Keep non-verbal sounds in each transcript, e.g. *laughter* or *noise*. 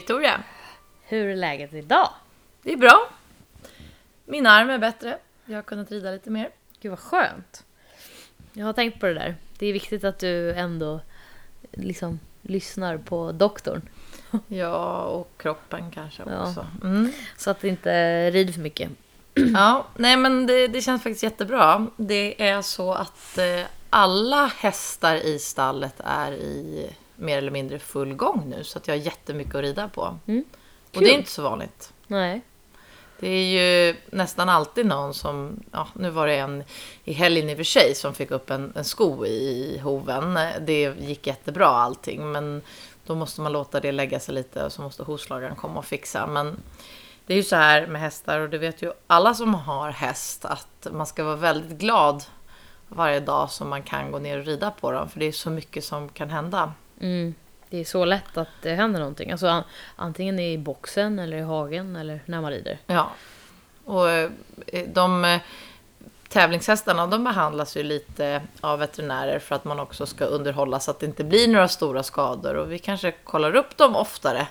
Victoria. Hur är läget idag? Det är bra. Min arm är bättre. Jag har kunnat rida lite mer. Gud vad skönt. Jag har tänkt på det där. Det är viktigt att du ändå liksom lyssnar på doktorn. *laughs* Ja, och kroppen kanske Ja. också. Mm. Så att du inte rider för mycket. *clears throat* Ja, nej men det, det känns faktiskt jättebra. Det är så att eh, alla hästar i stallet är i mer eller mindre full gång nu. Så att jag har jättemycket att rida på. Mm. Och det är inte så vanligt. Nej. Det är ju nästan alltid någon som, ja nu var det en i helgen i och för sig som fick upp en, en sko i hoven. Det gick jättebra allting men då måste man låta det lägga sig lite och så måste hovslagaren komma och fixa. Men det är ju så här med hästar och det vet ju alla som har häst att man ska vara väldigt glad varje dag som man kan gå ner och rida på dem för det är så mycket som kan hända. Mm. Det är så lätt att det händer någonting. Alltså an- antingen i boxen eller i hagen eller när man rider. Ja. Och eh, de eh, tävlingshästarna de behandlas ju lite av veterinärer för att man också ska underhålla så att det inte blir några stora skador. Och vi kanske kollar upp dem oftare.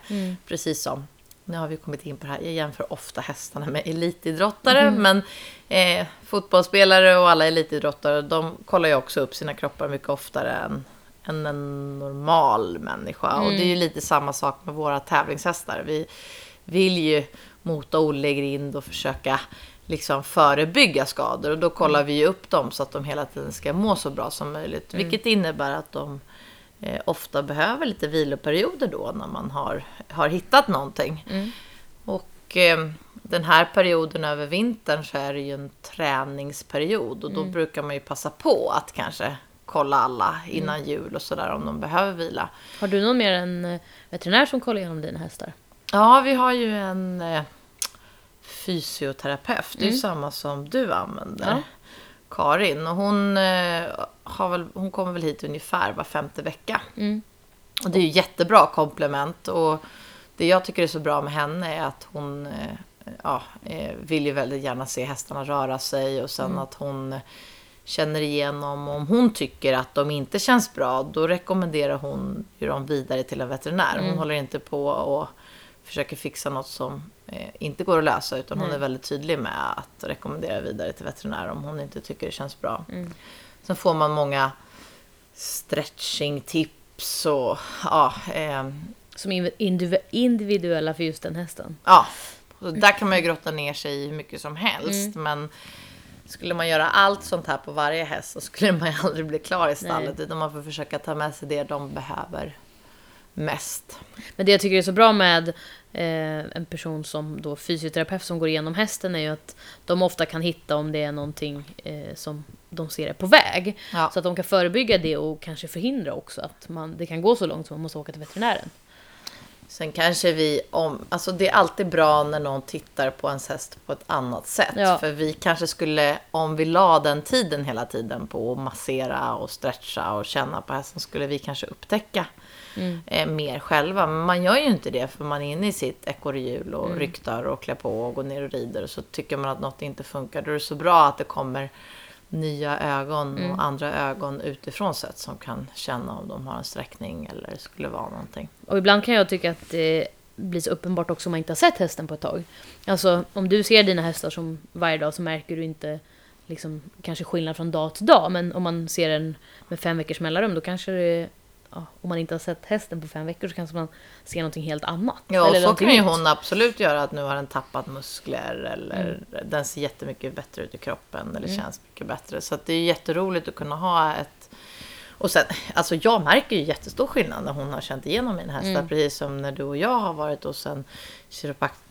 Precis som, nu har vi kommit in på det här, jag jämför ofta hästarna med elitidrottare. Men eh, fotbollsspelare och alla elitidrottare de kollar ju också upp sina kroppar mycket oftare än än en normal människa. Och det är ju lite samma sak med våra tävlingshästar. Vi vill ju mota Olle grind och försöka liksom förebygga skador. Och då kollar vi ju upp dem så att de hela tiden ska må så bra som möjligt. Vilket innebär att de eh, ofta behöver lite viloperioder då när man har, har hittat någonting. Och eh, den här perioden över vintern så är det ju en träningsperiod och då brukar man ju passa på att kanske kolla alla innan jul och sådär om de behöver vila. Har du någon mer än eh, veterinär som kollar igenom dina hästar? Ja, vi har ju en eh, fysioterapeut. Det är ju samma som du använder. Ja. Karin. Och hon, eh, har väl, hon kommer väl hit ungefär var femte vecka. Mm. Och det är ju jättebra komplement. Och det jag tycker är så bra med henne är att hon eh, ja, eh, vill ju väldigt gärna se hästarna röra sig. Och sen att hon känner igenom om hon tycker att de inte känns bra. Då rekommenderar hon ju dem vidare till en veterinär. Hon håller inte på och försöker fixa något som eh, inte går att lösa. Utan hon är väldigt tydlig med att rekommendera vidare till veterinär om hon inte tycker det känns bra. Sen får man många stretching-tips och ja, eh, Som indiv- individuella för just den hästen. ja. Och där kan man ju grotta ner sig i hur mycket som helst. Men skulle man göra allt sånt här på varje häst så skulle man *laughs* aldrig bli klar i stallet. Utan man får försöka ta med sig det de behöver mest. Men det jag tycker är så bra med eh, en person som då fysioterapeut som går igenom hästen är ju att de ofta kan hitta om det är någonting eh, som de ser är på väg. Ja. Så att de kan förebygga det och kanske förhindra också att man, det kan gå så långt som man måste åka till veterinären. Sen kanske vi om, alltså det är alltid bra när någon tittar på ens häst på ett annat sätt. Ja. För vi kanske skulle, om vi la den tiden hela tiden på att massera och stretcha och känna på hästen, skulle vi kanske upptäcka eh, mer själva. Men man gör ju inte det för man är inne i sitt ekorrhjul och ryktar och klär på och går ner och rider. Och så tycker man att något inte funkar. Då är det så bra att det kommer nya ögon och andra ögon utifrån sett som kan känna om de har en sträckning eller det skulle vara någonting. Och ibland kan jag tycka att det blir så uppenbart också om man inte har sett hästen på ett tag. Alltså om du ser dina hästar som varje dag så märker du inte liksom, kanske skillnad från dag till dag. Men om man ser den med fem veckors mellanrum då kanske det, ja, om man inte har sett hästen på fem veckor så kanske man ser någonting helt annat. Ja, och så kan ju hon absolut göra att nu har den tappat muskler eller Mm. den ser jättemycket bättre ut i kroppen eller känns mycket bättre. Så det är jätteroligt att kunna ha ett... Och sen, alltså jag märker ju jättestor skillnad när hon har känt igenom mina hästar. Mm. Precis som när du och jag har varit hos en kiropraktor,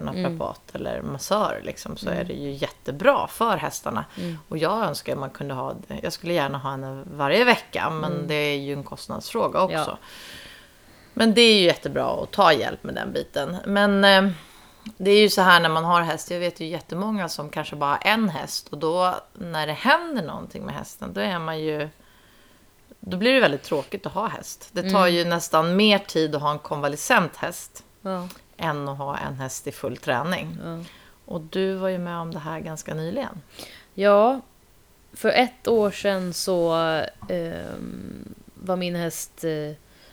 naprapat eller massör. Liksom, så är det ju jättebra för hästarna. Och jag önskar att man kunde ha. Jag skulle gärna ha henne varje vecka. Men det är ju en kostnadsfråga också. Ja. Men det är ju jättebra att ta hjälp med den biten. Men eh, det är ju så här när man har häst. Jag vet ju jättemånga som kanske bara har en häst. Och då när det händer någonting med hästen. Då är man ju... Då blir det väldigt tråkigt att ha häst. Det tar ju nästan mer tid att ha en konvalescent häst. Ja, Än att ha en häst i full träning. ja. Och du var ju med om det här ganska nyligen. Ja, för ett år sedan så ehm, var min häst, eh,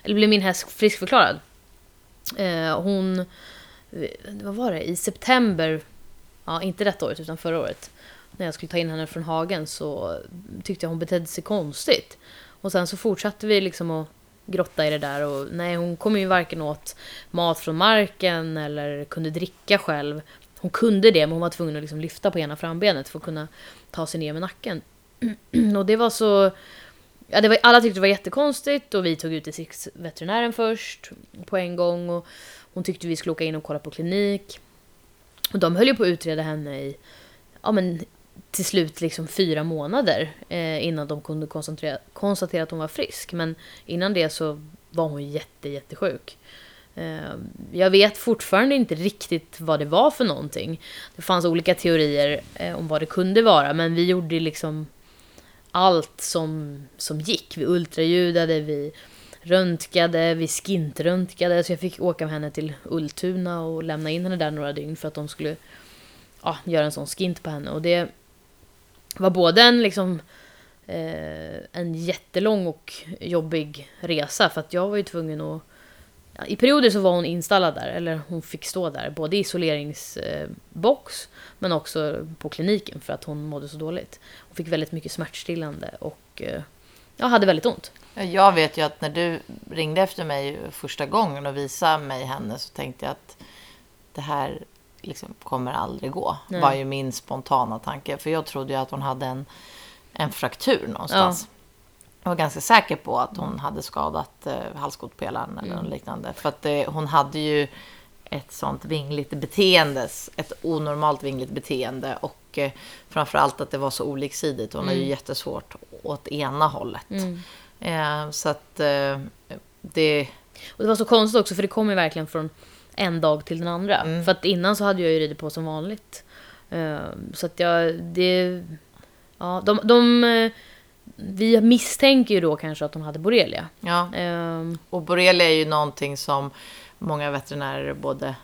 eller blev min häst friskförklarad. Eh, hon, eh, vad var det, i september, ja inte detta året utan förra året, när jag skulle ta in henne från hagen så tyckte jag hon betedde sig konstigt. Och sen så fortsatte vi liksom att grotta i det där och nej, hon kom ju varken åt mat från marken eller kunde dricka själv. Hon kunde det, men hon var tvungen att liksom lyfta på ena frambenet för att kunna ta sig ner med nacken. *clears throat* och det var så... Ja, det var, alla tyckte det var jättekonstigt och vi tog ut distriktsveterinären först på en gång. Och hon tyckte vi skulle åka in och kolla på klinik. Och de höll ju på att utreda henne i ja, men, till slut liksom fyra månader eh, innan de kunde konstatera, konstatera att hon var frisk. Men innan det så var hon jätte, jättesjuk. Eh, jag vet fortfarande inte riktigt vad det var för någonting. Det fanns olika teorier eh, om vad det kunde vara, men vi gjorde liksom allt som, som gick. Vi ultraljudade, vi röntgade, vi skintröntgade, så jag fick åka med henne till Ultuna och lämna in henne där några dygn för att de skulle ja, göra en sån skint på henne. Och det var både en liksom eh, en jättelång och jobbig resa för att jag var ju tvungen att ja, I perioder så var hon installad där, eller hon fick stå där, både i isoleringsbox men också på kliniken för att hon mådde så dåligt. Hon fick väldigt mycket smärtstillande och eh, jag hade väldigt ont. Jag vet ju att när du ringde efter mig första gången och visade mig henne så tänkte jag att det här liksom kommer aldrig gå. Nej. var ju min spontana tanke. För jag trodde ju att hon hade en, en fraktur någonstans. Ja. Jag var ganska säker på att hon hade skadat eh, halskotpelaren eller mm. liknande. För att eh, hon hade ju ett sånt vingligt beteende, ett onormalt vingligt beteende och eh, framförallt att det var så oliksidigt. Hon mm. har ju jättesvårt åt ena hållet. Mm. Eh, så att eh, det... Och det var så konstigt också för det kom ju verkligen från en dag till den andra. Mm. För att innan så hade jag ju ridit på som vanligt. Uh, så att jag, det... Ja, de, de... Vi misstänker ju då kanske att hon hade borrelia. Ja. Uh, och borrelia är ju någonting som många veterinärer både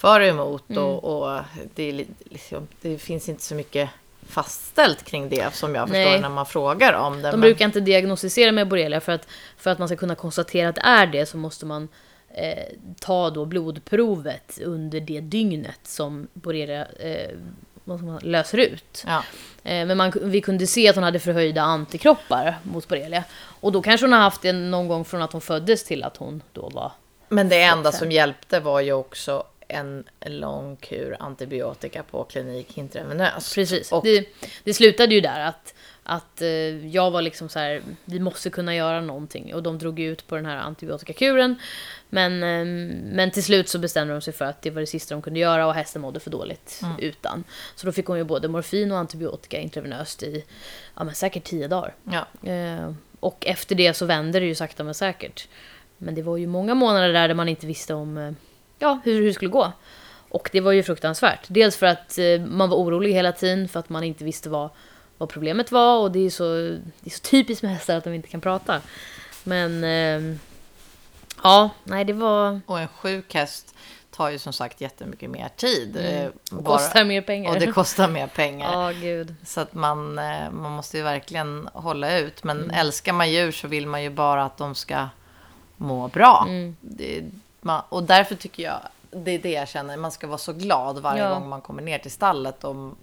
för och emot. Mm. Och, och det, liksom, det, finns inte så mycket fastställt kring det som jag förstår Nej. när man frågar om det. De men... brukar inte diagnostisera med borrelia för att, för att man ska kunna konstatera att det är det så måste man eh, ta då blodprovet under det dygnet som borrelia eh, löser ut. Ja. Eh, men man, vi kunde se att hon hade förhöjda antikroppar mot borrelia. Och då kanske hon har haft det någon gång från att hon föddes till att hon då var... Men det enda som hjälpte var ju också en lång kur antibiotika på klinik intravenöst. Precis. Och... Det, det slutade ju där att att eh, jag var liksom så här, vi måste kunna göra någonting. Och de drog ut på den här antibiotikakuren. Men, eh, men till slut så bestämde de sig för att det var det sista de kunde göra och hästen mådde för dåligt mm. utan. Så då fick hon ju både morfin och antibiotika intravenöst i ja, men säkert tio dagar. Ja. Eh, och efter det så vände det ju sakta men säkert. Men det var ju många månader där, där man inte visste om eh, ja, hur, hur det skulle gå. Och det var ju fruktansvärt. Dels för att eh, man var orolig hela tiden för att man inte visste vad vad problemet var och det är så, det är så typiskt med hästar att de inte kan prata. Men eh, ja, nej det var... Och en sjuk häst tar ju som sagt jättemycket mer tid. Mm. Eh, och bara, kostar mer pengar. Och det kostar mer pengar. *laughs* oh, gud. Så att man, eh, man måste ju verkligen hålla ut. Men mm. älskar man djur så vill man ju bara att de ska må bra. Mm. Det, man, och därför tycker jag, det är det jag känner, man ska vara så glad varje ja. gång man kommer ner till stallet. Och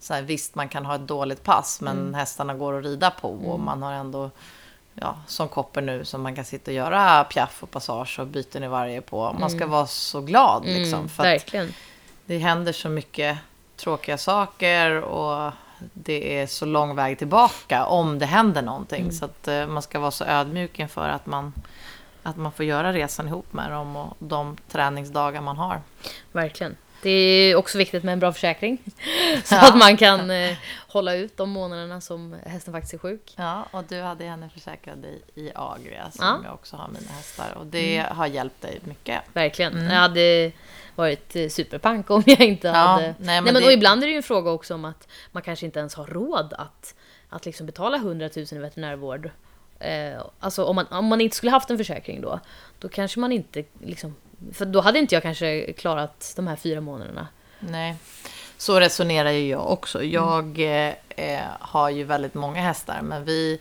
så här, visst, man kan ha ett dåligt pass, men mm. hästarna går att rida på och mm. man har ändå, ja, som Kopper nu, som man kan sitta och göra piaff och passage och byten i varje på. Man ska mm. vara så glad mm, liksom. för verkligen. det händer så mycket tråkiga saker och det är så lång väg tillbaka om det händer någonting. Mm. Så att uh, man ska vara så ödmjuk inför att man, att man får göra resan ihop med dem och de träningsdagar man har. Verkligen. Det är också viktigt med en bra försäkring. *laughs* Så ja. att man kan eh, hålla ut de månaderna som hästen faktiskt är sjuk. Ja, och du hade henne försäkrad i, i Agria som ja. jag också har mina hästar. Och det mm. har hjälpt dig mycket. Verkligen. Mm. Jag hade varit eh, superpank om jag inte ja, hade... Nej, men, nej, men det... Och ibland är det ju en fråga också om att man kanske inte ens har råd att, att liksom betala 100 000 i veterinärvård. Eh, alltså om man, om man inte skulle haft en försäkring då, då kanske man inte liksom för då hade inte jag kanske klarat de här fyra månaderna. Nej, så resonerar ju jag också. Jag mm. eh, har ju väldigt många hästar, men vi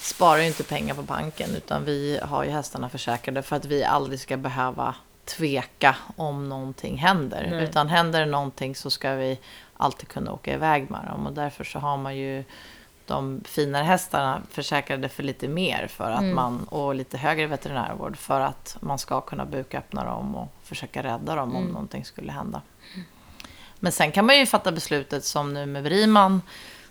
sparar ju inte pengar på banken, utan vi har ju hästarna försäkrade för att vi aldrig ska behöva tveka om någonting händer. Nej. Utan händer någonting så ska vi alltid kunna åka iväg med dem. Och därför så har man ju de finare hästarna försäkrade för lite mer för att Mm. man, och lite högre veterinärvård för att man ska kunna buköppna dem och försöka rädda dem om Mm. någonting skulle hända. Men sen kan man ju fatta beslutet som nu med Briman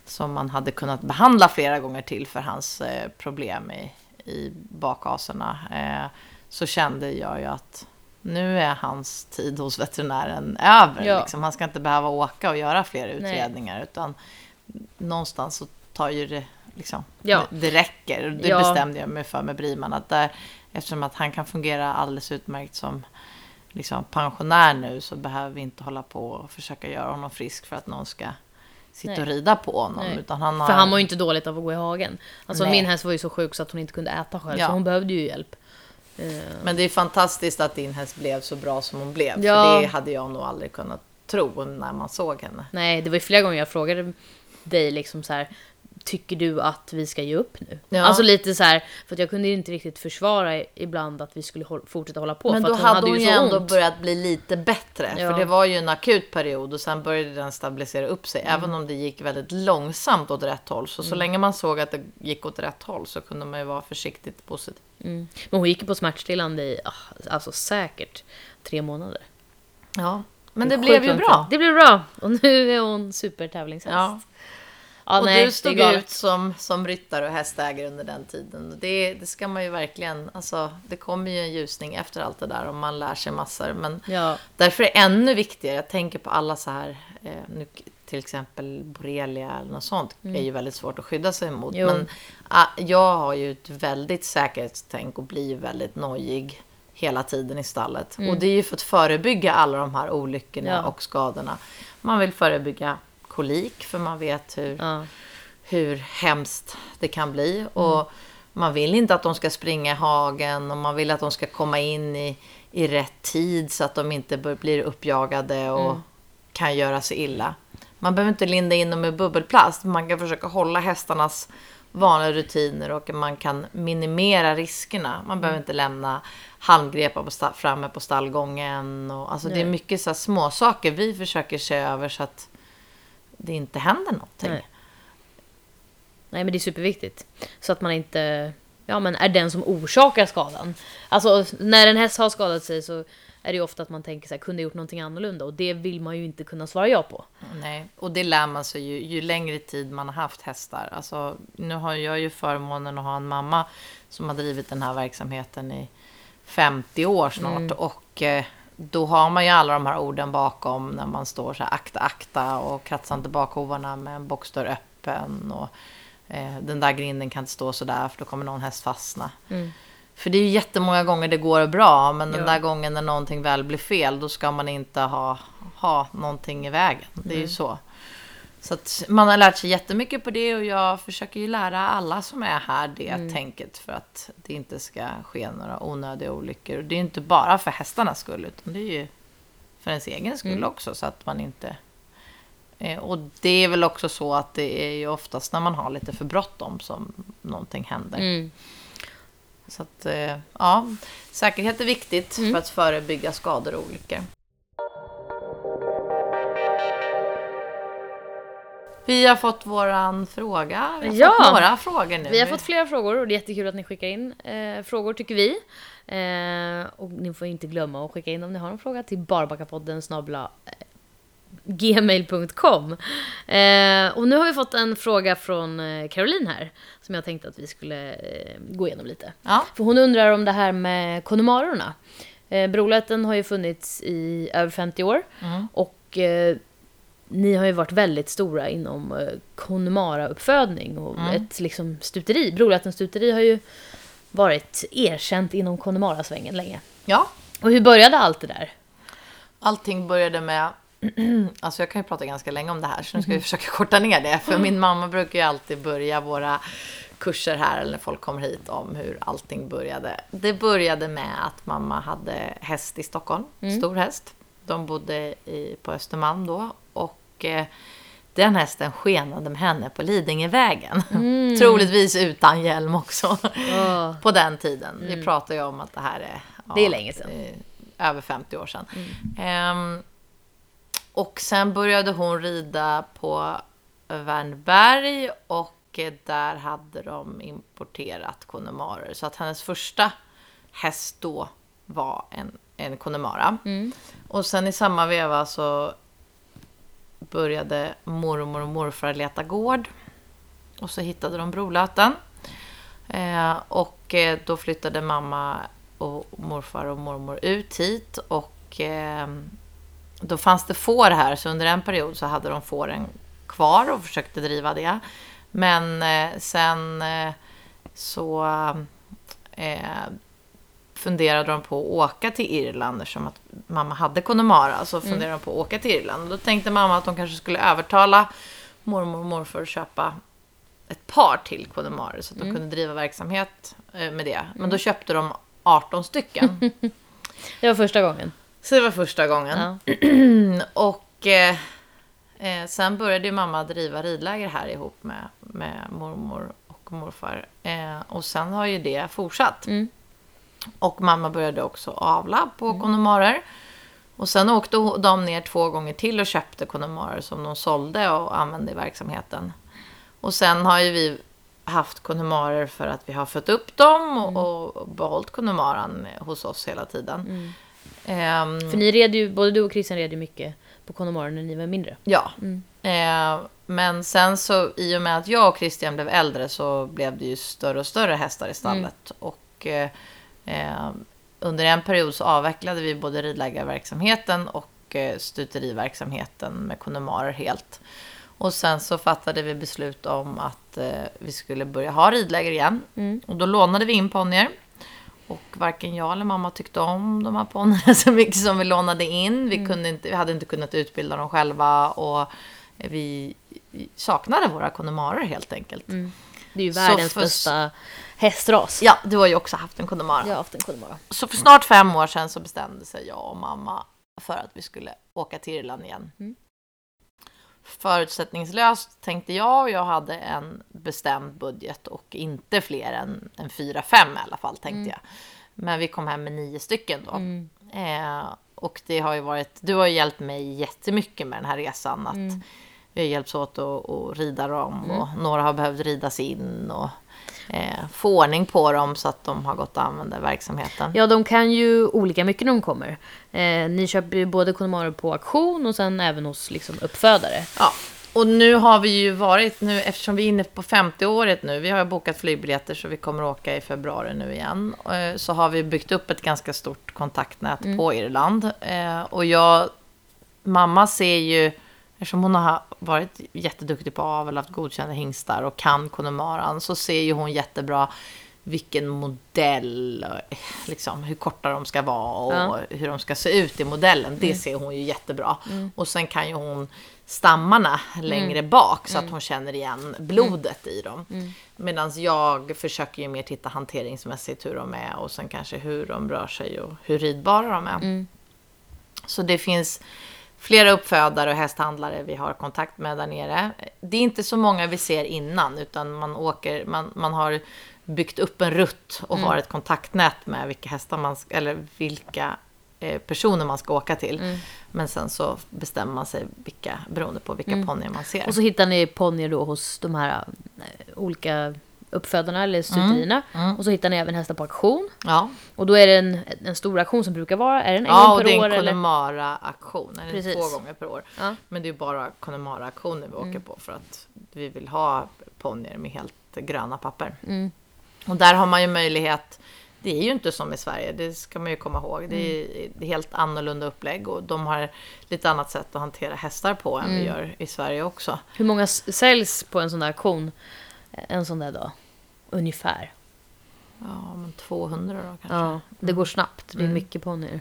som man hade kunnat behandla flera gånger till för hans eh, problem i, i bakaserna. Eh, så kände jag ju att nu är hans tid hos veterinären över. Ja. Liksom. Han ska inte behöva åka och göra fler utredningar. Utan någonstans så tar ju det, liksom, Ja. det, räcker. Och Det Ja. bestämde jag mig för med Briman. Att där, eftersom att han kan fungera alldeles utmärkt som liksom, pensionär nu så behöver vi inte hålla på och försöka göra honom frisk för att någon ska sitta Nej. och rida på honom. Nej. Utan han har, För han mår ju inte dåligt av att gå i hagen. Alltså Nej. min häst var ju så sjuk så att hon inte kunde äta själv, Ja. så hon behövde ju hjälp. Eh, Men det är fantastiskt att din häst blev så bra som hon blev. Ja. För det hade jag nog aldrig kunnat tro när man såg henne. Nej, det var ju flera gånger jag frågade dig liksom så här. Tycker du att vi ska ge upp nu? Ja. Alltså lite så här, för att jag kunde ju inte riktigt försvara ibland att vi skulle fortsätta hålla på. Men då att hade hon ju så ändå ont. börjat bli lite bättre. Ja. För det var ju en akut period och sen började den stabilisera upp sig. Mm. Även om det gick väldigt långsamt åt rätt håll. Så så länge man såg att det gick åt rätt håll så kunde man ju vara försiktigt positiv. Mm. Men hon gick ju på smärtstillande i, ah, alltså säkert tre månader. Ja, men det Sjukt blev ju bra. Det blev bra! Och nu är hon supertävlingshäst. Ja. Ja, och nej, du stod ut som, som ryttare och hästägare under den tiden. Det, det ska man ju verkligen, alltså det kommer ju en ljusning efter allt det där och man lär sig massor. Men Ja, därför är det ännu viktigare, jag tänker på alla så här, eh, nu, till exempel borrelia eller något sånt, är ju väldigt svårt att skydda sig emot. Jo. Men ah, jag har ju ett väldigt säkerhetstänk och blir väldigt nojig hela tiden i stallet. Och det är ju för att förebygga alla de här olyckorna Ja. och skadorna. Man vill förebygga kolik, för man vet hur ja. hur hemskt det kan bli. Och man vill inte att de ska springa i hagen och man vill att de ska komma in i, i rätt tid så att de inte blir uppjagade och kan göra sig illa. Man behöver inte linda in dem i bubbelplast. Man kan försöka hålla hästarnas vanliga rutiner och man kan minimera riskerna. Man behöver inte lämna halmgrepar på framme på stallgången. Och, alltså det är mycket så små saker vi försöker se över så att det inte händer någonting. Nej. Nej, men det är superviktigt. Så att man inte ja, men är den som orsakar skadan. Alltså, när en häst har skadat sig så är det ju ofta att man tänker så här, kunde jag gjort någonting annorlunda? Och det vill man ju inte kunna svara ja på. Nej, och det lär man sig ju, ju längre tid man har haft hästar. Alltså, nu har jag ju förmånen att ha en mamma som har drivit den här verksamheten i 50 år snart. Och eh, då har man ju alla de här orden bakom när man står så här akta, akta och kratsa inte bakhovarna med en boxdörr öppen. Och eh, den där grinden kan inte stå så där för då kommer någon häst fastna. För det är ju jättemånga gånger det går bra, men den Ja. där gången när någonting väl blir fel, då ska man inte ha, ha någonting i vägen. Det är ju så. Så att man har lärt sig jättemycket på det och jag försöker ju lära alla som är här det tänket för att det inte ska ske några onödiga olyckor. Och det är inte bara för hästarnas skull, utan det är ju för ens egen skull också, så att man inte... Eh, och det är väl också så att det är ju oftast när man har lite för bråttom som någonting händer. Mm. Så att, eh, ja, säkerhet är viktigt Mm. för att förebygga skador och olyckor. Vi har fått våran fråga. Vi har Ja. fått några frågor nu. Vi har fått flera frågor och det är jättekul att ni skickar in eh, frågor tycker vi. Eh, och ni får inte glömma att skicka in om ni har en fråga till barbackapodden snabla gmail.com. Eh, och nu har vi fått en fråga från eh, Caroline här som jag tänkte att vi skulle eh, gå igenom lite. Ja. För hon undrar om det här med konnemarorna. Eh, Brolätten har ju funnits i över 50 år Mm. och eh, ni har ju varit väldigt stora inom eh, Connemara-uppfödning och Mm. ett liksom stuteri. Brolättens stuteri har ju varit erkänt inom Connemara-svängen länge. ja, Och hur började allt det där? allting började med... *clears throat* Alltså jag kan ju prata ganska länge om det här, så nu ska vi försöka korta ner det. För min mamma brukar ju alltid börja våra kurser här, eller när folk kommer hit, om hur allting började. Det började med att mamma hade häst i Stockholm, stor häst. De bodde i, på Östermalm då. Och eh, den hästen skenade med henne på Lidingövägen. *laughs* Troligtvis utan hjälm också. Åh. på den tiden. Vi pratar ju om att det här är... ja, Det är länge sedan. eh, över 50 år sedan. Ehm, och sen började hon rida på Värnberg och eh, där hade de importerat Connemara. Så att hennes första häst då var en, en Connemara. Och sen i samma veva så började mormor och morfar leta gård. Och så hittade de Brolöten. Eh, och eh, då flyttade mamma och morfar och mormor ut hit. Och eh, då fanns det får här, så under en period så hade de fåren kvar och försökte driva det. Men eh, sen eh, så eh, funderade de på att åka till Irland eftersom att mamma hade Connemara. Så funderade de på att åka till Irland. Och då tänkte mamma att de kanske skulle övertala mormor och morfar att köpa ett par till Connemara så att de kunde driva verksamhet eh, med det. Men då köpte de 18 stycken. *laughs* Det var första gången. Så det var första gången. Ja. *clears throat* Och eh, eh, sen började ju mamma driva ridläger här ihop med, med mormor och morfar. Eh, och sen har ju det fortsatt. Mm. Och mamma började också avla på mm. Och sen åkte de ner två gånger till och köpte Connemara som de sålde och använde i verksamheten. Och sen har ju vi haft Connemara för att vi har fött upp dem och, och behållit Connemaran hos oss hela tiden. Ehm, För ni red ju, både du och Christian red ju mycket på Connemara när ni var mindre. Ja. Eh, men sen så i och med att jag och Christian blev äldre så blev det ju större och större hästar i stallet. Och eh, eh, under en period så avvecklade vi både ridlägarverksamheten och eh, stuteriverksamheten med Connemara helt. Och sen så fattade vi beslut om att eh, vi skulle börja ha ridläger igen. Och då lånade vi in ponnyer. Och varken jag eller mamma tyckte om de här ponnyerna så mycket som vi lånade in. Vi, kunde inte, vi hade inte kunnat utbilda dem själva och vi saknade våra Connemara helt enkelt. Det är ju världens för- bästa hästras. Ja, du har ju också haft en Connemara. Jag har haft en Connemara. Så för snart fem år sedan så bestämde sig jag och mamma för att vi skulle åka till Irland igen. Mm. Förutsättningslöst tänkte jag och jag hade en bestämd budget och inte fler än, än fyra, fem i alla fall tänkte jag. Men vi kom hem med nio stycken då. Mm. Eh, och det har ju varit, du har ju hjälpt mig jättemycket med den här resan. Att Mm. Vi har hjälpts åt att, att rida dem och några har behövt ridas in och eh, få ordning på dem så att de har gått att använda verksamheten. Ja, de kan ju olika mycket när de kommer. Eh, ni köper ju både Connemara på auktion och sen även hos liksom, uppfödare. Ja, och nu har vi ju varit, nu, eftersom vi är inne på 50-året nu, vi har bokat flygbiljetter så vi kommer åka i februari nu igen, eh, så har vi byggt upp ett ganska stort kontaktnät på Irland. Eh, Och jag, mamma ser ju, eftersom hon har varit jätteduktig på avel, haft godkända hingstar och kan Connemara, så ser ju hon jättebra vilken modell, liksom, hur korta de ska vara och Ja. hur de ska se ut i modellen. Det ser hon ju jättebra. Och sen kan ju hon stammarna längre bak så att hon känner igen blodet i dem. Medan jag försöker ju mer titta hanteringsmässigt hur de är och sen kanske hur de rör sig och hur ridbara de är. Så det finns flera uppfödare och hästhandlare vi har kontakt med där nere. Det är inte så många vi ser innan, utan man åker, man, man har byggt upp en rutt och har ett kontaktnät med vilka hästar man, eller vilka eh, personer man ska åka till. Men sen så bestämmer man sig vilka, beroende på vilka ponnyer man ser. Och så hittar ni ponnyer då hos de här eh, olika uppfödarna eller stuterierna. Och så hittar ni även hästar på auktion. ja, Och då är det en, en stor auktion som brukar vara. Är det en ja gång och per det är år? en eller? Connemara-aktion. Eller två gånger per år. Ja. Men det är bara Connemara-aktioner vi åker på för att vi vill ha ponnyer med helt gröna papper. Mm. Och där har man ju möjlighet, det är ju inte som i Sverige, det ska man ju komma ihåg. Det är, det är helt annorlunda upplägg och de har lite annat sätt att hantera hästar på än vi gör i Sverige också. Hur många säljs på en sån där auktion en sån där dag? Ungefär. Ja, men 200 då kanske. Ja, det går snabbt. Mm. Det är mycket ponnyer.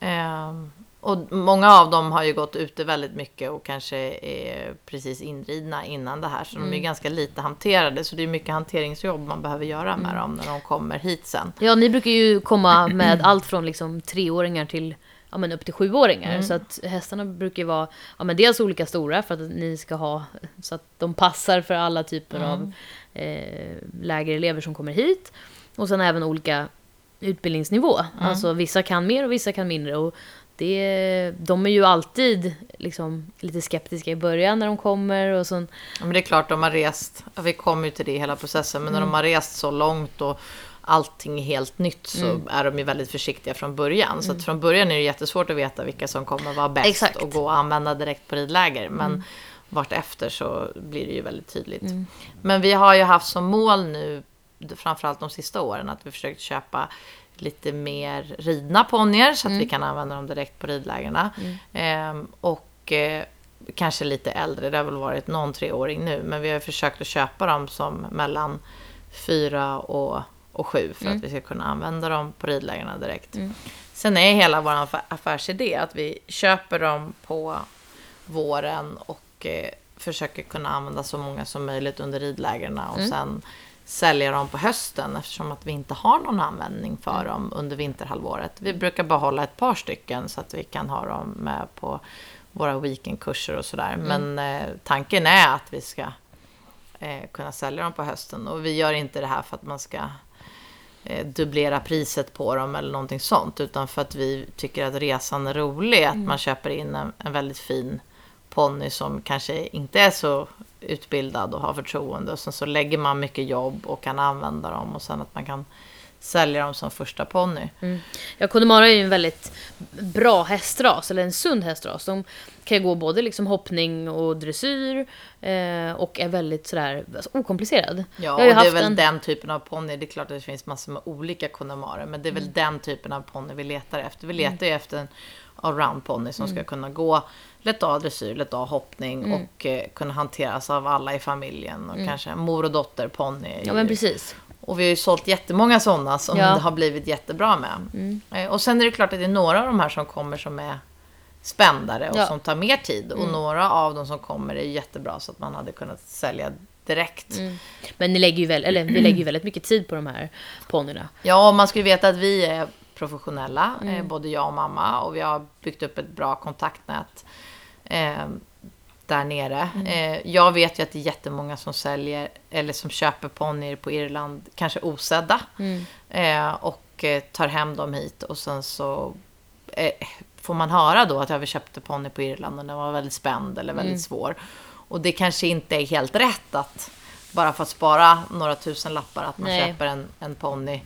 Ehm, och många av dem har ju gått ute väldigt mycket och kanske är precis inridna innan det här. Så de är ju ganska lite hanterade. Så det är mycket hanteringsjobb man behöver göra med dem när de kommer hit sen. Ja, ni brukar ju komma med *clears throat* allt från liksom treåringar till ja, men upp till sjuåringar. Mm. Så att hästarna brukar ju vara ja, men dels olika stora för att ni ska ha så att de passar för alla typer Mm. av eh, lägerelever som kommer hit. Och sen även olika utbildningsnivå. Alltså vissa kan mer och vissa kan mindre. Och det, de är ju alltid liksom, lite skeptiska i början när de kommer. Och sån, Ja, men det är klart, de har rest, vi kommer ju till det i hela processen, men när de har rest så långt och allting är helt nytt så är de ju väldigt försiktiga från början. Så att från början är det jättesvårt att veta vilka som kommer vara bäst Exakt. och gå och använda direkt på ridläger. Men vart efter så blir det ju väldigt tydligt. Men vi har ju haft som mål nu, framförallt de sista åren, att vi försökt köpa lite mer ridna ponnyer så att vi kan använda dem direkt på ridlägerna. Ehm, och eh, kanske lite äldre, det har väl varit någon treåring nu, men vi har försökt att köpa dem som mellan fyra och, och sju för att vi ska kunna använda dem på ridlägerna direkt. Sen är hela vår affär- affärsidé att vi köper dem på våren och eh, försöker kunna använda så många som möjligt under ridlägerna och sen sälja dem på hösten eftersom att vi inte har någon användning för dem under vinterhalvåret. Vi brukar bara hålla ett par stycken så att vi kan ha dem med på våra weekendkurser och sådär. Men eh, tanken är att vi ska eh, kunna sälja dem på hösten och vi gör inte det här för att man ska dubblera priset på dem eller någonting sånt. Utan för att vi tycker att resan är rolig. Att man köper in en, en väldigt fin ponny som kanske inte är så utbildad och har förtroende. Och sen så lägger man mycket jobb och kan använda dem. Och sen att man kan sälja dem som första ponny. Ja, Connemara är ju en väldigt bra hästras, eller en sund hästras. De kan ju gå både liksom hoppning och dressyr eh, och är väldigt sådär alltså, okomplicerad. Ja, och det är väl en- den typen av ponny. Det är klart att det finns massor med olika Connemara, men det är väl Mm. den typen av ponny vi letar efter. Vi letar ju efter en allround ponny som ska kunna gå lätt A dressyr, lätt A hoppning Mm. och eh, kunna hanteras av alla i familjen. Och kanske en mor och dotter ponny. Ja, men precis. Och vi har ju sålt jättemånga sådana som Ja. det har blivit jättebra med. Eh, Och sen är det klart att det är några av de här som kommer som är spändare och Ja. som tar mer tid. Och några av dem som kommer är jättebra så att man hade kunnat sälja direkt. Men ni lägger ju väl, eller vi lägger ju väldigt mycket tid på de här ponnyerna. Ja, och man ju veta att vi är professionella, Mm. eh, både jag och mamma. Och vi har byggt upp ett bra kontaktnät eh, där nere. Mm. Eh, jag vet ju att det är jättemånga som säljer, eller som köper ponnyer på Irland, kanske osedda. Mm. Eh, och eh, tar hem dem hit och sen så eh, får man höra då att jag köpte ponny på Irland och den var väldigt spänd eller väldigt Mm. svår. Och det kanske inte är helt rätt att bara för att spara några tusen lappar att man Nej. köper en, en ponny.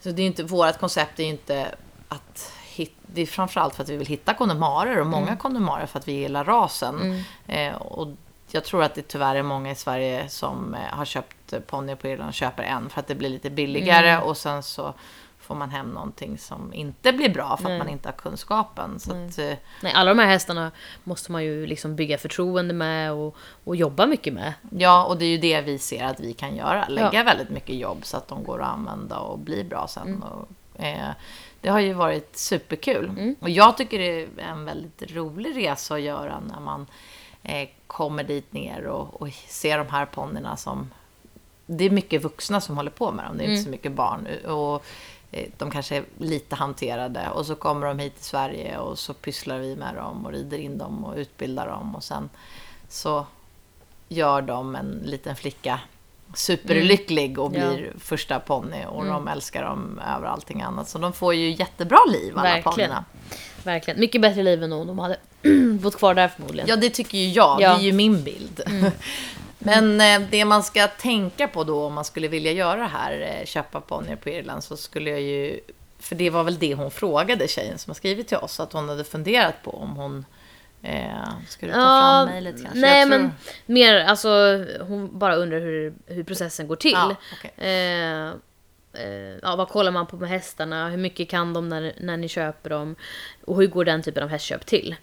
Så det är inte, vårt koncept är ju inte att hit, det är framförallt för att vi vill hitta kondemarer och många kondemarer för att vi gillar rasen. Eh, och jag tror att det tyvärr är många i Sverige som eh, har köpt ponny på Irland och köper en för att det blir lite billigare och sen så får man hem någonting som inte blir bra för att man inte har kunskapen. Så att, eh, Nej, alla de här hästarna måste man ju liksom bygga förtroende med och, och jobba mycket med. Ja, och det är ju det vi ser att vi kan göra. Lägga Ja. väldigt mycket jobb så att de går att använda och blir bra sen. Och, eh, det har ju varit superkul. Och jag tycker det är en väldigt rolig resa att göra när man eh, kommer dit ner och, och ser de här ponnyerna som... Det är mycket vuxna som håller på med dem, det är inte så mycket barn. Och eh, de kanske är lite hanterade. Och så kommer de hit till Sverige och så pysslar vi med dem och rider in dem och utbildar dem. Och sen så gör de en liten flicka superlycklig och Mm. Ja. Mm. blir första ponny och de älskar dem över allting annat. Så de får ju jättebra liv alla Verkligen. ponnyerna. Verkligen. Mycket bättre liv än nog de hade *clears throat* bott kvar där förmodligen. Ja, det tycker ju jag. Ja. Det är ju min bild. *laughs* Men eh, det man ska tänka på då om man skulle vilja göra det här, eh, köpa ponnyer på Irland, så skulle jag ju... För det var väl det hon frågade tjejen som har skrivit till oss, att hon hade funderat på om hon... Eh, ska du ta fram mejlet kanske? Nej, men mer alltså hon bara undrar hur, hur processen går till. Ja, okej. eh, eh, ja, vad kollar man på med hästarna? Hur mycket kan de när, när ni köper dem? Och hur går den typen av hästköp till?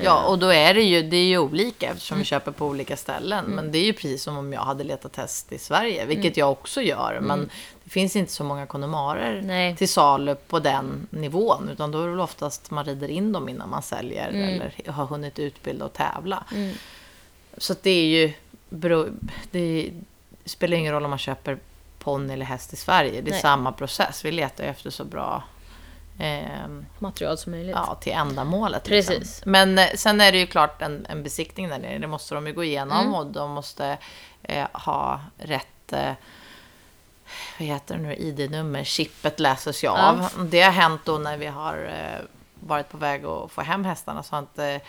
Ja, och då är det ju, det är ju olika eftersom vi köper på olika ställen. Men det är ju precis som om jag hade letat häst i Sverige, vilket jag också gör. Men det finns inte så många kondomarer Nej. till salu på den nivån. Utan då är det väl oftast man rider in dem innan man säljer eller har hunnit utbilda och tävla. Så att det är ju, det spelar ingen roll om man köper ponny eller häst i Sverige. Det är Nej. samma process. Vi letar ju efter så bra ehm, Material som möjligt. ja, till ändamålet. Precis. Liksom. Men eh, sen är det ju klart en, en besiktning där nere. Det måste de ju gå igenom Mm. och de måste eh, ha rätt... Eh, vad heter det nu, ID-nummer, chippet läses ju av. Det har hänt då när vi har eh, varit på väg att få hem hästarna så har inte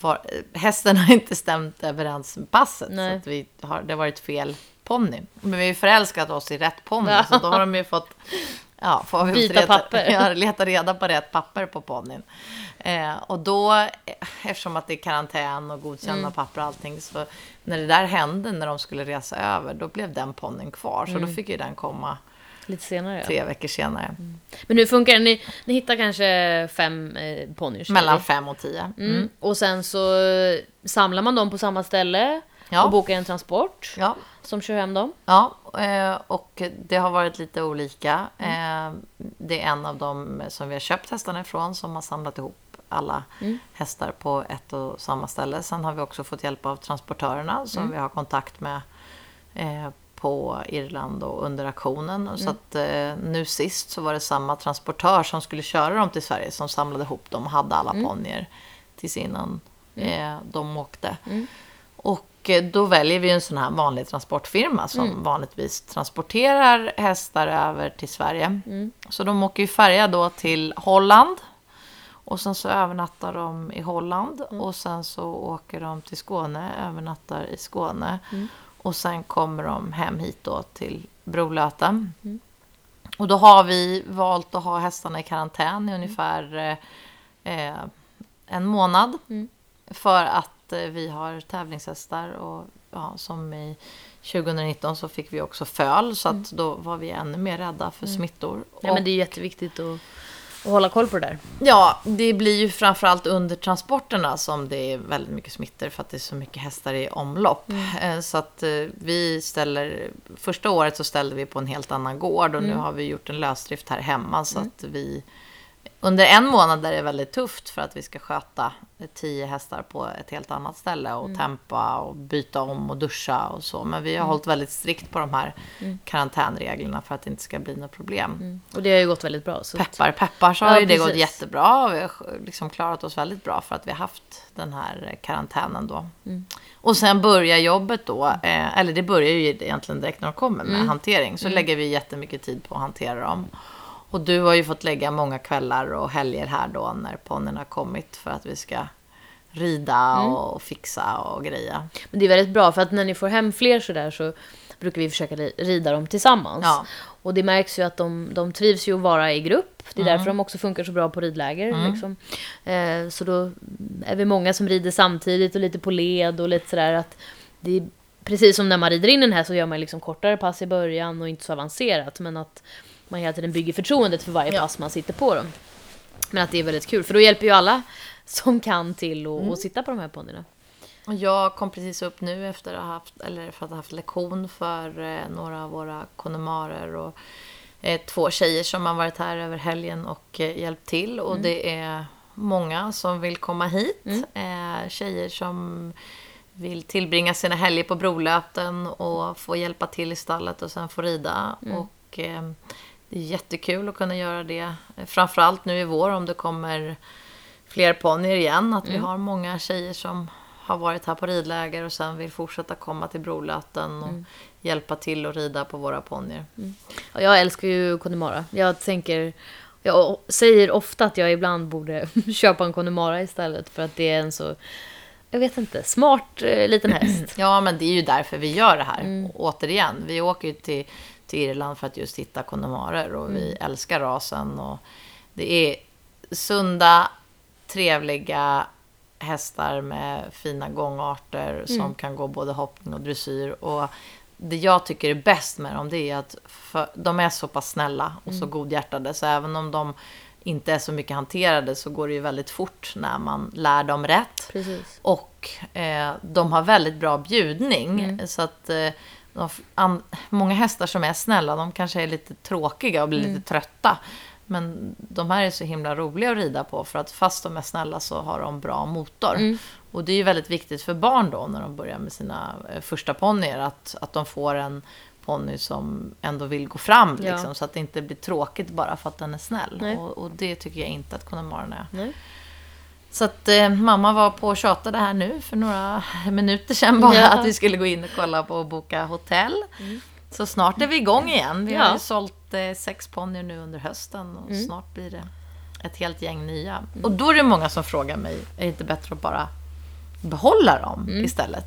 var, hästen har *laughs* inte stämt överens med passet. Nej. Så vi har, det har varit fel ponny. Men vi har ju förälskat oss i rätt ponny. Ja. Så då har de ju fått ja, får vi Byta leta, papper. *laughs* Ja, leta reda på rätt papper på ponnyn. Eh, och då, eh, eftersom att det är karantän och godkända Mm. papper och allting, så när det där hände, när de skulle resa över, då blev den ponnyn kvar. Så Mm. då fick ju den komma Lite senare. Tre veckor senare. Men hur funkar det? Ni, ni hittar kanske fem eh, ponnyer? Mellan fem och tio. Mm. Och sen så eh, samlar man dem på samma ställe Ja. och bokar en transport Ja, som kör hem dem. Ja, eh, och det har varit lite olika. Eh, Det är en av dem som vi har köpt hästarna ifrån som har samlat ihop alla hästar på ett och samma ställe. Sen har vi också fått hjälp av transportörerna som vi har kontakt med eh, på Irland och under auktionen. Så att eh, nu sist så var det samma transportör som skulle köra dem till Sverige som samlade ihop dem och hade alla ponnyer tills innan eh, de åkte. Och eh, då väljer vi en sån här vanlig transportfirma som vanligtvis transporterar hästar över till Sverige. Så de åker ju färja då till Holland. Och sen så övernattar de i Holland. Och sen så åker de till Skåne, övernattar i Skåne. Och sen kommer de hem hit då till Brolöten. Och då har vi valt att ha hästarna i karantän i ungefär eh, eh, en månad. För att eh, vi har tävlingshästar och ja, som i 2019 så fick vi också föl så att då var vi ännu mer rädda för smittor. Ja, Och- men det är jätteviktigt att, att hålla koll på det där. Ja, det blir ju framförallt under transporterna som det är väldigt mycket smittor för att det är så mycket hästar i omlopp. Eh, Så att eh, vi ställer, första året så ställde vi på en helt annan gård och nu har vi gjort en lösdrift här hemma så att vi under en månad där det är väldigt tufft för att vi ska sköta tio hästar på ett helt annat ställe och tempa och byta om och duscha och så. Men vi har hållit väldigt strikt på de här karantänreglerna för att det inte ska bli några problem. Och det har ju gått väldigt bra. Så Peppar, peppar så har Ja, ju det gått precis. jättebra. Vi har liksom klarat oss väldigt bra för att vi har haft den här karantänen då. Och sen börjar jobbet då, eh, eller det börjar ju egentligen direkt när de kommer med hantering. Så lägger vi jättemycket tid på att hantera dem. Och du har ju fått lägga många kvällar och helger här då när ponnyn har kommit för att vi ska rida och fixa och greja. Men det är väldigt bra för att när ni får hem fler sådär så brukar vi försöka ri- rida dem tillsammans. Ja. Och det märks ju att de, de trivs ju att vara i grupp. Det är därför de också funkar så bra på ridläger. Liksom. Eh, så då är vi många som rider samtidigt och lite på led och lite sådär att det är precis som när man rider in den här så gör man liksom kortare pass i början och inte så avancerat. Men att man hela tiden bygger förtroendet för varje Ja. pass man sitter på dem. Men att det är väldigt kul, för då hjälper ju alla som kan till att att sitta på de här ponnyerna. Och jag kom precis upp nu efter att ha haft, eller för att ha haft lektion för eh, några av våra konemarer och eh, två tjejer som har varit här över helgen och eh, hjälpt till. Och det är många som vill komma hit. Eh, tjejer som vill tillbringa sina helger på Brolöten och få hjälpa till i stallet och sen få rida. Och det är jättekul att kunna göra det. Framförallt nu i vår om det kommer fler ponnyer igen. Att vi har många tjejer som har varit här på ridläger och sen vill fortsätta komma till Brolöten och hjälpa till att rida på våra ponnyer. Ja, jag älskar ju Connemara. Jag tänker... Jag säger ofta att jag ibland borde *laughs* köpa en Connemara istället för att det är en så... Jag vet inte, smart eh, liten häst. *clears throat* Ja, men det är ju därför vi gör det här. Och återigen, vi åker ju till, till Irland för att just hitta konnemarer och vi älskar rasen. Och det är sunda, trevliga hästar med fina gångarter som kan gå både hoppning och dressyr. Och det jag tycker är bäst med dem det är att för, de är så pass snälla och så godhjärtade så även om de inte är så mycket hanterade så går det ju väldigt fort när man lär dem rätt. Precis. Och eh, de har väldigt bra bjudning. Så att eh, många hästar som är snälla, de kanske är lite tråkiga och blir lite trötta. Men de här är så himla roliga att rida på för att fast de är snälla så har de bra motor. Och det är ju väldigt viktigt för barn då när de börjar med sina eh, första ponnyer att, att de får en ponny som ändå vill gå fram Ja. liksom, så att det inte blir tråkigt bara för att den är snäll. Och, och det tycker jag inte att Connemaren är. Nej. Så att eh, mamma var på och tjatade här nu för några *laughs* minuter sedan bara Ja. att vi skulle gå in och kolla på och boka hotell. Så snart är vi igång igen. Vi Ja. har ju sålt eh, sex ponnyer nu under hösten och Mm. snart blir det ett helt gäng nya. Och då är det många som frågar mig, är det inte bättre att bara behålla dem Mm. istället?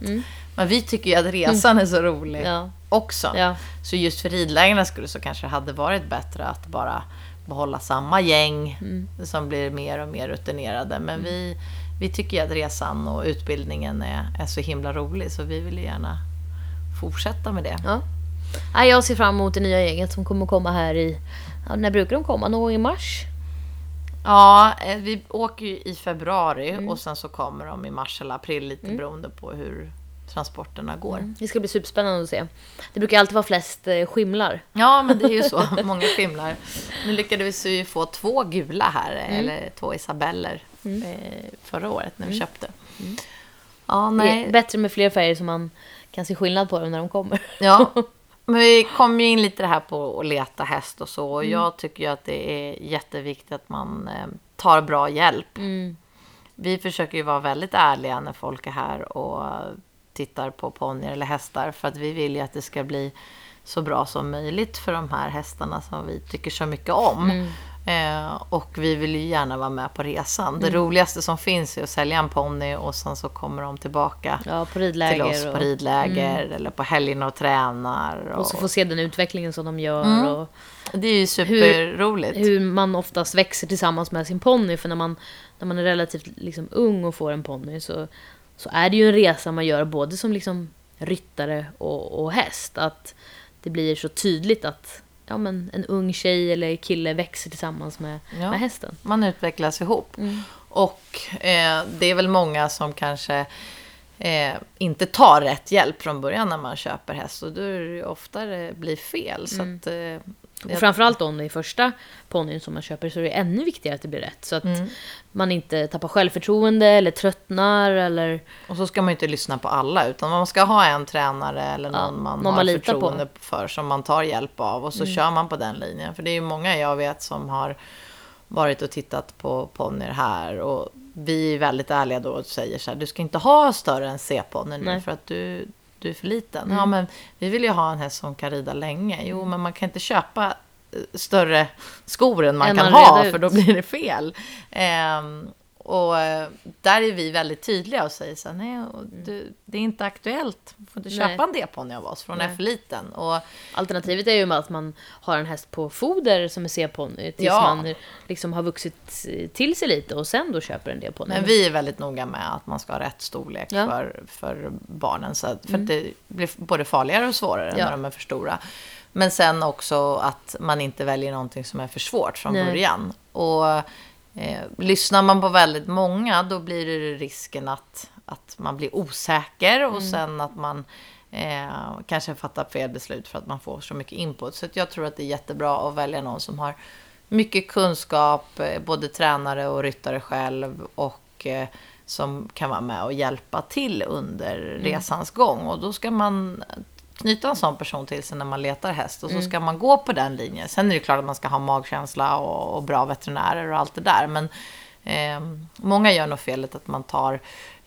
Men vi tycker ju att resan är så rolig Ja. också. Så just för ridlägarnas skull så kanske det hade varit bättre att bara behålla samma gäng Mm. som blir mer och mer rutinerade. Men vi, vi tycker ju att resan och utbildningen är, är så himla rolig så vi vill ju gärna fortsätta med det. Ja. Ja, jag ser fram emot det nya gänget som kommer komma här i... Ja, när brukar de komma? Någon gång i mars? Ja, eh, vi åker ju i februari Mm. och sen så kommer de i mars eller april lite beroende på hur transporterna går. Det ska bli superspännande att se. Det brukar alltid vara flest eh, skimlar. Ja, men det är ju så. *laughs* Många skimlar. Nu lyckades vi ju få två gula här, Mm. eller två Isabeller, eh, förra året när vi köpte. Ja, nej. Det är bättre med fler färger så man kan se skillnad på dem när de kommer. *laughs* Ja, men vi kom ju in lite det här på att leta häst och så. Och Mm. jag tycker ju att det är jätteviktigt att man eh, tar bra hjälp. Mm. Vi försöker ju vara väldigt ärliga när folk är här och tittar på ponnyer eller hästar. För att vi vill ju att det ska bli så bra som möjligt för de här hästarna som vi tycker så mycket om. Mm. Eh, och vi vill ju gärna vara med på resan. Mm. Det roligaste som finns är att sälja en ponny och sen så kommer de tillbaka Ja, på till oss på ridläger eller på helgerna och tränar. Och, och så få se den utvecklingen som de gör. Och Det är ju superroligt. hur man oftast växer tillsammans med sin ponny. För när man, när man är relativt liksom, ung och får en ponny så, så är det ju en resa man gör både som liksom, ryttare och, och häst. Att det blir så tydligt att ja, men en ung tjej eller kille växer tillsammans med, Ja. med hästen. Man utvecklas ihop. Mm. Och eh, det är väl många som kanske eh, inte tar rätt hjälp från början när man köper häst. Och då är det ju ofta det blir fel. Så Mm. att, eh, Och framförallt om det är första ponnyn som man köper så är det ännu viktigare att det blir rätt. Så att Mm. man inte tappar självförtroende eller tröttnar eller... Och så ska man ju inte lyssna på alla, utan man ska ha en tränare eller någon Ja, man någon har man litar på. förtroende för som man tar hjälp av och så kör man på den linjen. För det är ju många jag vet som har varit och tittat på ponnyer här och vi är väldigt ärliga då och säger så här, du ska inte ha större än C-ponny nu för att du, du är för liten. Ja, men vi vill ju ha en häst som kan rida länge. Jo, men man kan inte köpa eh, större skor än man Än kan man ha, för då blir det fel. Ehm, och eh, där är vi väldigt tydliga och säger så här, nej, och du, det är inte aktuellt. Du får inte Mm. Nej. köpa en D-ponny av oss, Nej. för liten. Och Alternativet är ju att man har en häst på foder som är C-ponny tills Ja. man liksom har vuxit till sig lite och sen då köper en D-ponny. Men vi är väldigt noga med att man ska ha rätt storlek Ja. för, för barnen. Så att, för att det blir både farligare och svårare Ja. när de är för stora. Men sen också att man inte väljer någonting som är för svårt från Nej. början. Och eh, lyssnar man på väldigt många då blir det risken att, att man blir osäker och sen att man eh, kanske fattar fel beslut för att man får så mycket input. Så jag tror att det är jättebra att välja någon som har mycket kunskap, eh, både tränare och ryttare själv och eh, som kan vara med och hjälpa till under resans gång. Och då ska man knyta en sån person till sig när man letar häst och så ska man gå på den linjen. Sen är det klart att man ska ha magkänsla och, och bra veterinärer och allt det där. Men eh, många gör nog felet att man tar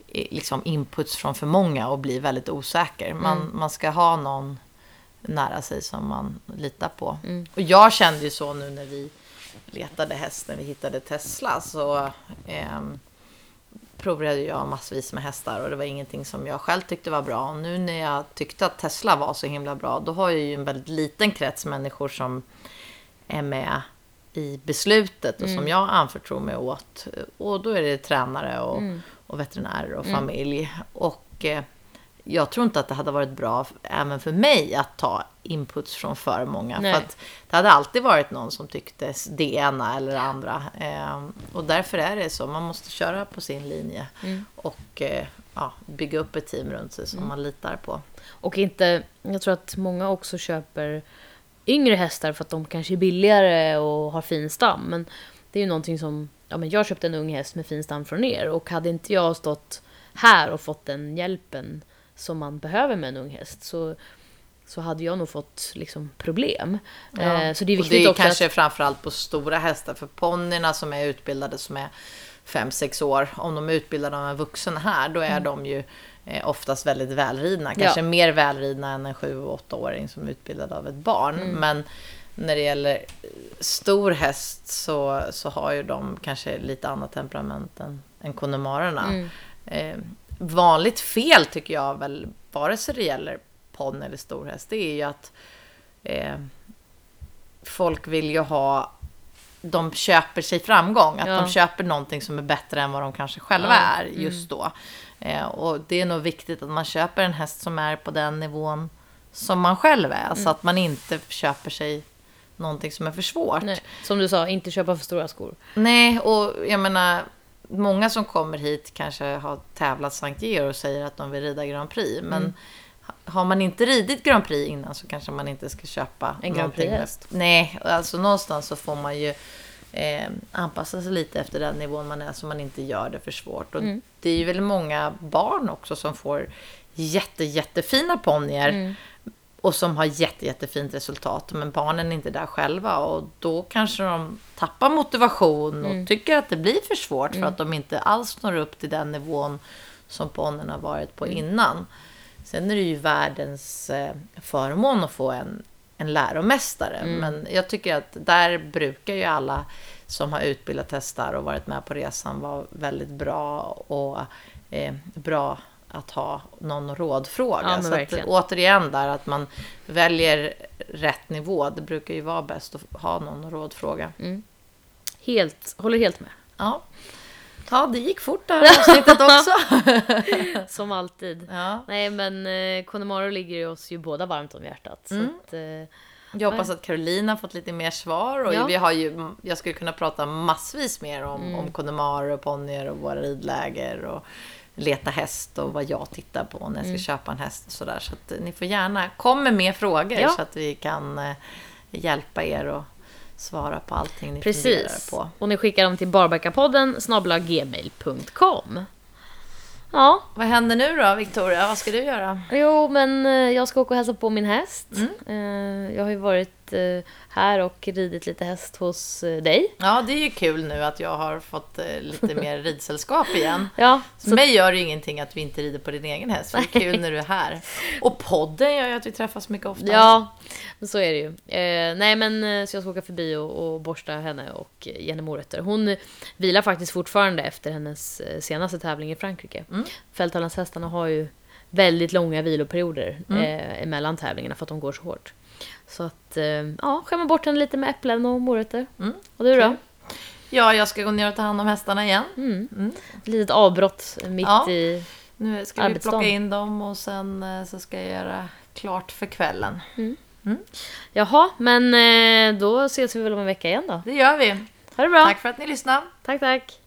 eh, liksom inputs från för många och blir väldigt osäker. Man, man ska ha någon nära sig som man litar på. Och jag kände ju så nu när vi letade häst, när vi hittade Tesla, så ehm, provade jag massvis med hästar och det var ingenting som jag själv tyckte var bra. Och nu när jag tyckte att Tesla var så himla bra, då har jag ju en väldigt liten krets människor som är med i beslutet och som jag anförtror mig åt. Och då är det tränare och, och veterinärer och familj. Och eh, jag tror inte att det hade varit bra även för mig att ta inputs från för många. Nej. För att det hade alltid varit någon som tyckte det ena eller det andra. Eh, och därför är det så. Man måste köra på sin linje. Och eh, ja, bygga upp ett team runt sig som man litar på. Och inte, jag tror att många också köper yngre hästar för att de kanske är billigare och har fin stam. Men det är ju någonting som, ja men jag köpte en ung häst med fin stam från er och hade inte jag stått här och fått den hjälpen som man behöver med en ung häst så, så hade jag nog fått liksom problem. Eh, så det är och viktigt det är också kanske att... framförallt på stora hästar. För ponnyerna som är utbildade som är 5-6 år, om de är utbildade av en vuxen här, då är Mm. de ju eh, oftast väldigt välridna. Kanske mer välridna än en 7-8-åring som är utbildad av ett barn. Mm. Men när det gäller stor häst så, så har ju de kanske lite annat temperament än, än konnemarerna. Mm. Eh, vanligt fel tycker jag väl, vare sig det gäller ponny eller stor häst, det är ju att eh, folk vill ju ha de köper sig framgång. Att Ja. de köper någonting som är bättre än vad de kanske själva Ja, är just då. Eh, och det är nog viktigt att man köper en häst som är på den nivån som man själv är. Så att man inte köper sig någonting som är för svårt. Nej. Som du sa, inte köpa för stora skor. Nej, och jag menar, många som kommer hit kanske har tävlat Sankt Georg och säger att de vill rida Grand Prix. Men Mm. har man inte ridit Grand Prix innan så kanske man inte ska köpa En Grand Prix-häst. Nej, alltså någonstans så får man ju eh, anpassa sig lite efter den nivån man är så man inte gör det för svårt. Och Mm. Det är ju väldigt många barn också som får jätte, jättefina ponnyer Mm. Och som har jätte, jättefint resultat. Men barnen är inte där själva och då kanske de tappar motivation och Mm. tycker att det blir för svårt för att de inte alls når upp till den nivån som ponnyn har varit på Mm. innan. Sen är det ju världens eh, förmån att få en, en läromästare. Mm. Men jag tycker att där brukar ju alla som har utbildat hästar och varit med på resan vara väldigt bra och eh, bra att ha någon rådfråga. Ja, så att, återigen där att man väljer rätt nivå. Det brukar ju vara bäst att ha någon rådfråga. Helt, håller helt med. Ja. ja, det gick fort det här avsnittet också. *laughs* Som alltid. ja. Nej men eh, ligger ju oss ju båda varmt om hjärtat. Mm. Att, eh, Jag hoppas att Caroline har fått lite mer svar. Och Ja. vi har ju, jag skulle kunna prata massvis mer om, Mm. om Connemara och ponnyer och våra ridläger. Och leta häst och vad jag tittar på när jag Mm. ska köpa en häst. Och sådär. Så att eh, ni får gärna komma med frågor Ja. så att vi kan eh, hjälpa er och svara på allting ni funderar precis. på. Och ni skickar dem till barbackapodden gmail.com. Ja, Vad händer nu då, Victoria? Vad ska du göra? jo men eh, jag ska åka och hälsa på min häst. Mm. Jag har ju varit eh, här och ridit lite häst hos eh, dig. Ja, det är ju kul nu att jag har fått eh, lite mer *laughs* ridsällskap igen. Ja, För mig gör det ju ingenting att vi inte rider på din egen häst. Det är kul när du är här. Och podden gör ju att vi träffas mycket oftare. Ja, men så är det ju. Eh, nej men så jag ska åka förbi och, och borsta henne och ge henne morötter. Hon vilar faktiskt fortfarande efter hennes senaste tävling i Frankrike. Mm. Fälttävlanshästarna har ju väldigt långa viloperioder Mm. eh, emellan tävlingarna för att de går så hårt. Så att, eh, ja, skämma bort henne lite med äpplen och morötter. Mm. Och du då? Ja, jag ska gå ner och ta hand om hästarna igen. Mm. Mm. Ett litet avbrott mitt Ja. i... Nu ska vi plocka in dem och sen eh, så ska jag göra klart för kvällen. Jaha, men eh, då ses vi väl om en vecka igen då. Det gör vi. Ha det bra! Tack för att ni lyssnade. tack! tack.